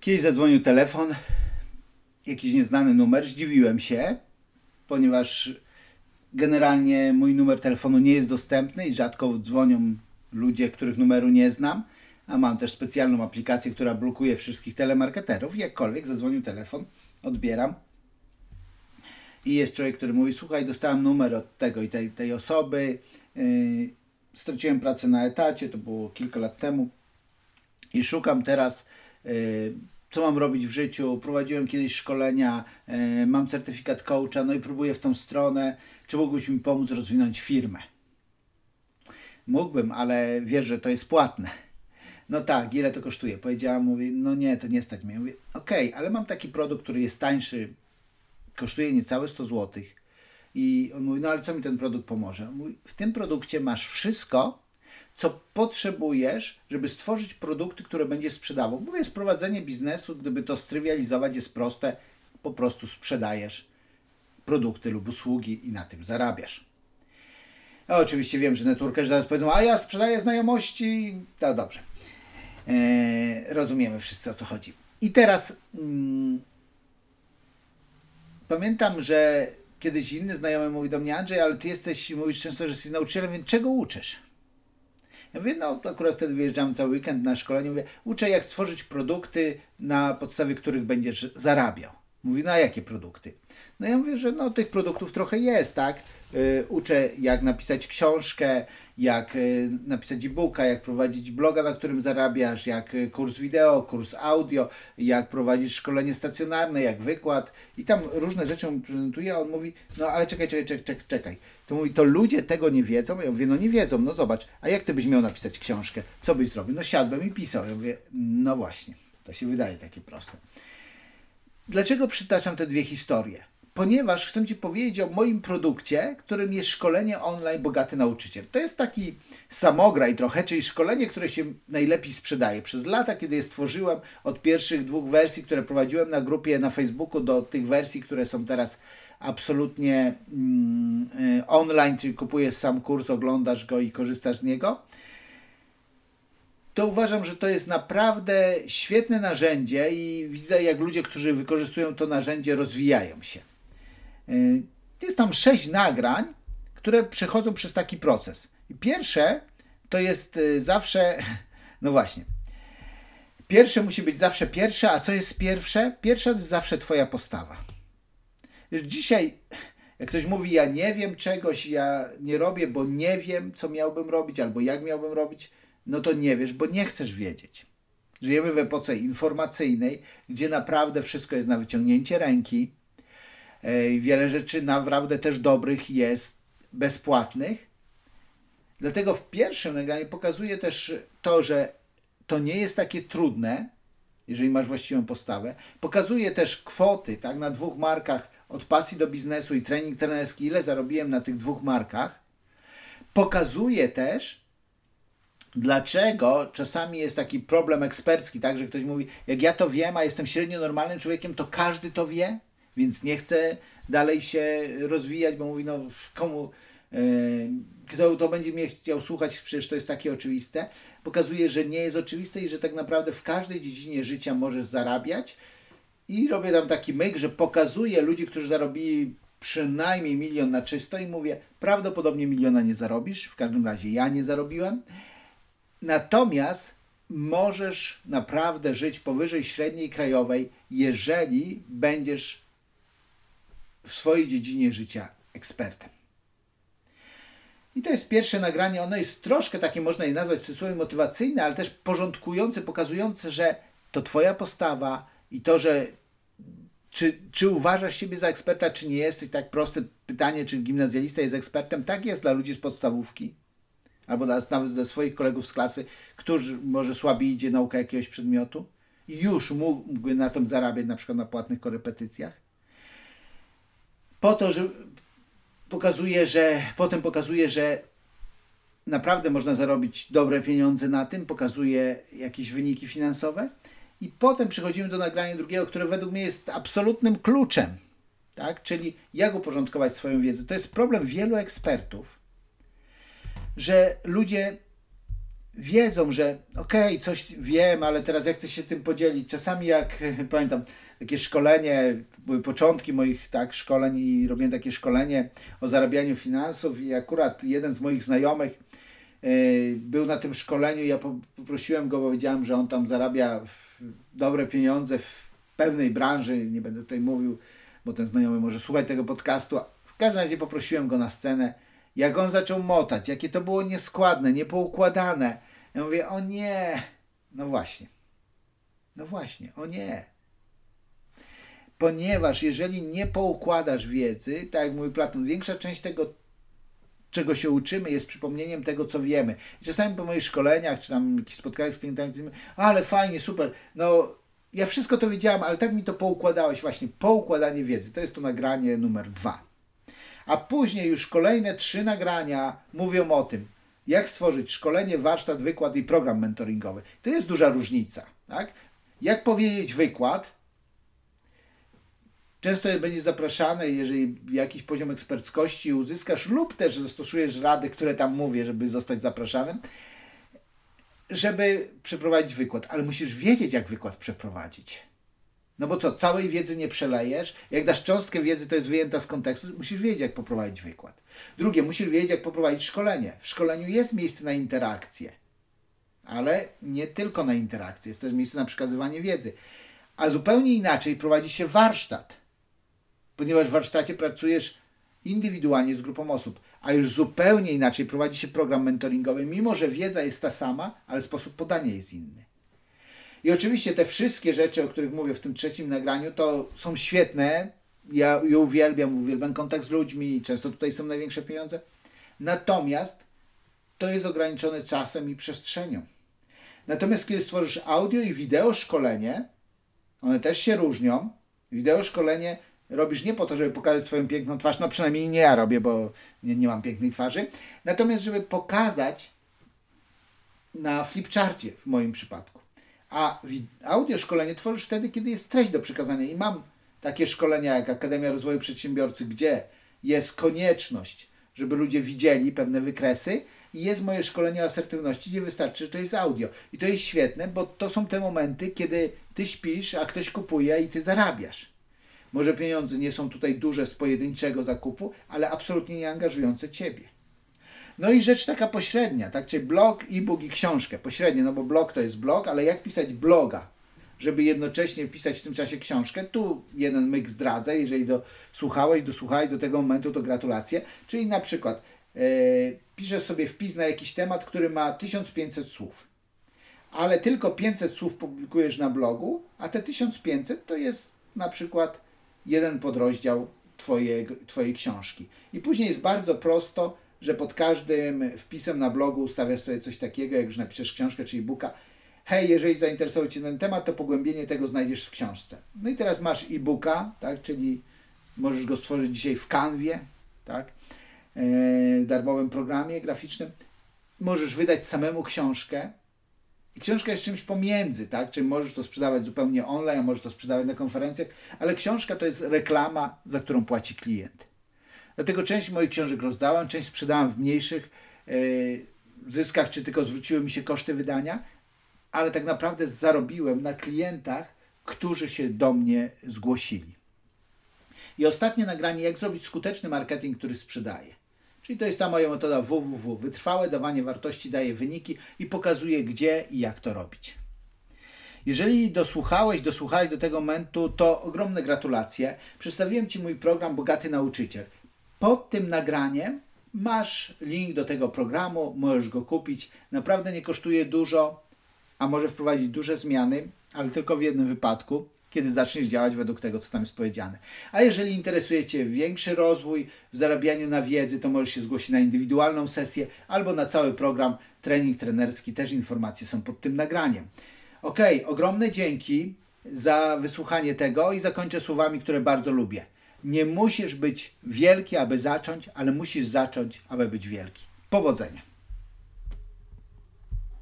Kiedyś zadzwonił telefon, jakiś nieznany numer, zdziwiłem się, ponieważ generalnie mój numer telefonu nie jest dostępny i rzadko dzwonią ludzie, których numeru nie znam, a mam też specjalną aplikację, która blokuje wszystkich telemarketerów. Jakkolwiek zadzwonił telefon, odbieram. I jest człowiek, który mówi, słuchaj, dostałem numer od tego i tej, tej osoby, yy, straciłem pracę na etacie, to było kilka lat temu. I szukam teraz co mam robić w życiu, prowadziłem kiedyś szkolenia, yy, mam certyfikat coacha, no i próbuję w tą stronę, czy mógłbyś mi pomóc rozwinąć firmę? Mógłbym, ale wiesz, że to jest płatne. No tak, ile to kosztuje? Powiedziałam, mówi, no nie, to nie stać mnie. Mówię, okej, okay, ale mam taki produkt, który jest tańszy, kosztuje niecałe 100 zł. I on mówi, no ale co mi ten produkt pomoże? Mówi, w tym produkcie masz wszystko, co potrzebujesz, żeby stworzyć produkty, które będzie sprzedawał. Mówię, sprowadzenie biznesu, gdyby to strywializować, jest proste. Po prostu sprzedajesz produkty lub usługi i na tym zarabiasz. Ja oczywiście wiem, że networkerzy zaraz powiedzą, a ja sprzedaję znajomości. To dobrze. Eee, rozumiemy wszyscy o co chodzi. I teraz mm, pamiętam, że kiedyś inny znajomy mówi do mnie, Andrzej, ale ty jesteś, mówisz często, że jesteś nauczycielem, więc czego uczysz? Ja mówię, no akurat wtedy wyjeżdżam cały weekend na szkolenie, mówię, uczę jak stworzyć produkty, na podstawie których będziesz zarabiał. Mówi, no a jakie produkty? No ja mówię, że no tych produktów trochę jest, tak? Y, uczę jak napisać książkę, jak y, napisać e-booka, jak prowadzić bloga, na którym zarabiasz, jak y, kurs wideo, kurs audio, jak prowadzić szkolenie stacjonarne, jak wykład i tam różne rzeczy mu prezentuje, a on mówi, no ale czekaj, czekaj, czekaj, czekaj. To mówi, to ludzie tego nie wiedzą? Ja mówię, no nie wiedzą, no zobacz, a jak ty byś miał napisać książkę? Co byś zrobił? No siadłem i pisał. Ja mówię, no właśnie, to się wydaje takie proste. Dlaczego przytaczam te dwie historie? ponieważ chcę Ci powiedzieć o moim produkcie, którym jest szkolenie online Bogaty Nauczyciel. To jest taki samograj trochę, czyli szkolenie, które się najlepiej sprzedaje. Przez lata, kiedy je stworzyłem, od pierwszych dwóch wersji, które prowadziłem na grupie na Facebooku, do tych wersji, które są teraz absolutnie mm, y, online, czyli kupujesz sam kurs, oglądasz go i korzystasz z niego, to uważam, że to jest naprawdę świetne narzędzie i widzę, jak ludzie, którzy wykorzystują to narzędzie, rozwijają się. Y, jest tam sześć nagrań, które przechodzą przez taki proces. Pierwsze to jest y, zawsze, no właśnie, pierwsze musi być zawsze pierwsze, a co jest pierwsze? Pierwsze to jest zawsze Twoja postawa. Już dzisiaj, jak ktoś mówi, ja nie wiem czegoś, ja nie robię, bo nie wiem, co miałbym robić, albo jak miałbym robić, no to nie wiesz, bo nie chcesz wiedzieć. Żyjemy w epoce informacyjnej, gdzie naprawdę wszystko jest na wyciągnięcie ręki, Wiele rzeczy naprawdę też dobrych jest bezpłatnych. Dlatego w pierwszym nagraniu pokazuję też to, że to nie jest takie trudne, jeżeli masz właściwą postawę. Pokazuję też kwoty, tak, na dwóch markach od pasji do biznesu i trening trenerski, ile zarobiłem na tych dwóch markach. Pokazuję też, dlaczego czasami jest taki problem ekspercki, tak, że ktoś mówi, jak ja to wiem, a jestem średnio normalnym człowiekiem, to każdy to wie więc nie chce dalej się rozwijać, bo mówi, no komu, e, kto to będzie mnie chciał słuchać, przecież to jest takie oczywiste. Pokazuje, że nie jest oczywiste i że tak naprawdę w każdej dziedzinie życia możesz zarabiać. I robię tam taki myk, że pokazuję ludzi, którzy zarobili przynajmniej milion na czysto i mówię, prawdopodobnie miliona nie zarobisz, w każdym razie ja nie zarobiłem. Natomiast możesz naprawdę żyć powyżej średniej krajowej, jeżeli będziesz w swojej dziedzinie życia ekspertem. I to jest pierwsze nagranie. Ono jest troszkę takie, można je nazwać cudzysłowie motywacyjne, ale też porządkujące, pokazujące, że to Twoja postawa i to, że czy, czy uważasz siebie za eksperta, czy nie jesteś, tak proste pytanie, czy gimnazjalista jest ekspertem, tak jest dla ludzi z podstawówki, albo nawet dla swoich kolegów z klasy, którzy może słabiej idzie nauka jakiegoś przedmiotu i już mógłby na tym zarabiać, na przykład na płatnych korepetycjach po to, że pokazuje, że potem pokazuje, że naprawdę można zarobić dobre pieniądze na tym, pokazuje jakieś wyniki finansowe. I potem przechodzimy do nagrania drugiego, które według mnie jest absolutnym kluczem, tak? czyli jak uporządkować swoją wiedzę. To jest problem wielu ekspertów, że ludzie wiedzą, że okej, okay, coś wiem, ale teraz jak ty się tym podzielić? Czasami jak pamiętam takie szkolenie, były początki moich tak szkoleń i robiłem takie szkolenie o zarabianiu finansów i akurat jeden z moich znajomych yy, był na tym szkoleniu, ja poprosiłem go, bo wiedziałem, że on tam zarabia dobre pieniądze w pewnej branży, nie będę tutaj mówił, bo ten znajomy może słuchać tego podcastu. W każdym razie poprosiłem go na scenę, jak on zaczął motać, jakie to było nieskładne, niepoukładane. Ja mówię, o nie, no właśnie, no właśnie, o nie. Ponieważ jeżeli nie poukładasz wiedzy, tak jak mówi Platon, większa część tego, czego się uczymy, jest przypomnieniem tego, co wiemy. Czasami po moich szkoleniach, czy tam jakichś spotkaniach z klientami, ale fajnie, super, no ja wszystko to wiedziałam, ale tak mi to poukładałeś, właśnie poukładanie wiedzy. To jest to nagranie numer dwa. A później już kolejne trzy nagrania mówią o tym, jak stworzyć szkolenie, warsztat, wykład i program mentoringowy. To jest duża różnica. Tak? Jak powiedzieć wykład? Często będzie zapraszane, jeżeli jakiś poziom eksperckości uzyskasz, lub też zastosujesz rady, które tam mówię, żeby zostać zapraszanym, żeby przeprowadzić wykład, ale musisz wiedzieć, jak wykład przeprowadzić. No bo co, całej wiedzy nie przelejesz. Jak dasz cząstkę wiedzy, to jest wyjęta z kontekstu, musisz wiedzieć, jak poprowadzić wykład. Drugie, musisz wiedzieć, jak poprowadzić szkolenie. W szkoleniu jest miejsce na interakcję, ale nie tylko na interakcję, jest też miejsce na przekazywanie wiedzy. A zupełnie inaczej prowadzi się warsztat, ponieważ w warsztacie pracujesz indywidualnie z grupą osób, a już zupełnie inaczej prowadzi się program mentoringowy, mimo że wiedza jest ta sama, ale sposób podania jest inny. I oczywiście te wszystkie rzeczy, o których mówię w tym trzecim nagraniu, to są świetne. Ja je uwielbiam, uwielbiam kontakt z ludźmi, często tutaj są największe pieniądze. Natomiast to jest ograniczone czasem i przestrzenią. Natomiast kiedy stworzysz audio i wideo szkolenie, one też się różnią. Wideo szkolenie robisz nie po to, żeby pokazać swoją piękną twarz, no przynajmniej nie ja robię, bo nie, nie mam pięknej twarzy, natomiast żeby pokazać na flipcharcie w moim przypadku. A audio szkolenie tworzysz wtedy, kiedy jest treść do przekazania i mam takie szkolenia jak Akademia Rozwoju Przedsiębiorcy, gdzie jest konieczność, żeby ludzie widzieli pewne wykresy i jest moje szkolenie o asertywności, gdzie wystarczy, że to jest audio. I to jest świetne, bo to są te momenty, kiedy ty śpisz, a ktoś kupuje i ty zarabiasz. Może pieniądze nie są tutaj duże z pojedynczego zakupu, ale absolutnie nie angażujące ciebie. No i rzecz taka pośrednia, tak? Czyli blog, e-book i książkę. Pośrednio, no bo blog to jest blog, ale jak pisać bloga, żeby jednocześnie pisać w tym czasie książkę? Tu jeden myk zdradzę, jeżeli do, słuchałeś, do tego momentu, to gratulacje. Czyli na przykład yy, piszesz sobie wpis na jakiś temat, który ma 1500 słów, ale tylko 500 słów publikujesz na blogu, a te 1500 to jest na przykład jeden podrozdział twojej, twojej książki. I później jest bardzo prosto, że pod każdym wpisem na blogu ustawiasz sobie coś takiego, jak już napiszesz książkę czy e-booka. Hej, jeżeli zainteresował Cię ten temat, to pogłębienie tego znajdziesz w książce. No i teraz masz e-booka, tak, czyli możesz go stworzyć dzisiaj w Canwie, tak, e, w darmowym programie graficznym. Możesz wydać samemu książkę, i książka jest czymś pomiędzy, tak? Czyli możesz to sprzedawać zupełnie online, możesz to sprzedawać na konferencjach, ale książka to jest reklama, za którą płaci klient. Dlatego część moich książek rozdałem, część sprzedałem w mniejszych yy, zyskach, czy tylko zwróciły mi się koszty wydania, ale tak naprawdę zarobiłem na klientach, którzy się do mnie zgłosili. I ostatnie nagranie, jak zrobić skuteczny marketing, który sprzedaje. Czyli to jest ta moja metoda www. Wytrwałe dawanie wartości daje wyniki i pokazuje gdzie i jak to robić. Jeżeli dosłuchałeś, dosłuchałeś do tego momentu, to ogromne gratulacje. Przedstawiłem Ci mój program Bogaty Nauczyciel. Pod tym nagraniem masz link do tego programu, możesz go kupić. Naprawdę nie kosztuje dużo, a może wprowadzić duże zmiany, ale tylko w jednym wypadku kiedy zaczniesz działać według tego, co tam jest powiedziane. A jeżeli interesuje Cię większy rozwój w zarabianiu na wiedzy, to możesz się zgłosić na indywidualną sesję albo na cały program trening trenerski. Też informacje są pod tym nagraniem. Ok, ogromne dzięki za wysłuchanie tego i zakończę słowami, które bardzo lubię. Nie musisz być wielki, aby zacząć, ale musisz zacząć, aby być wielki. Powodzenia.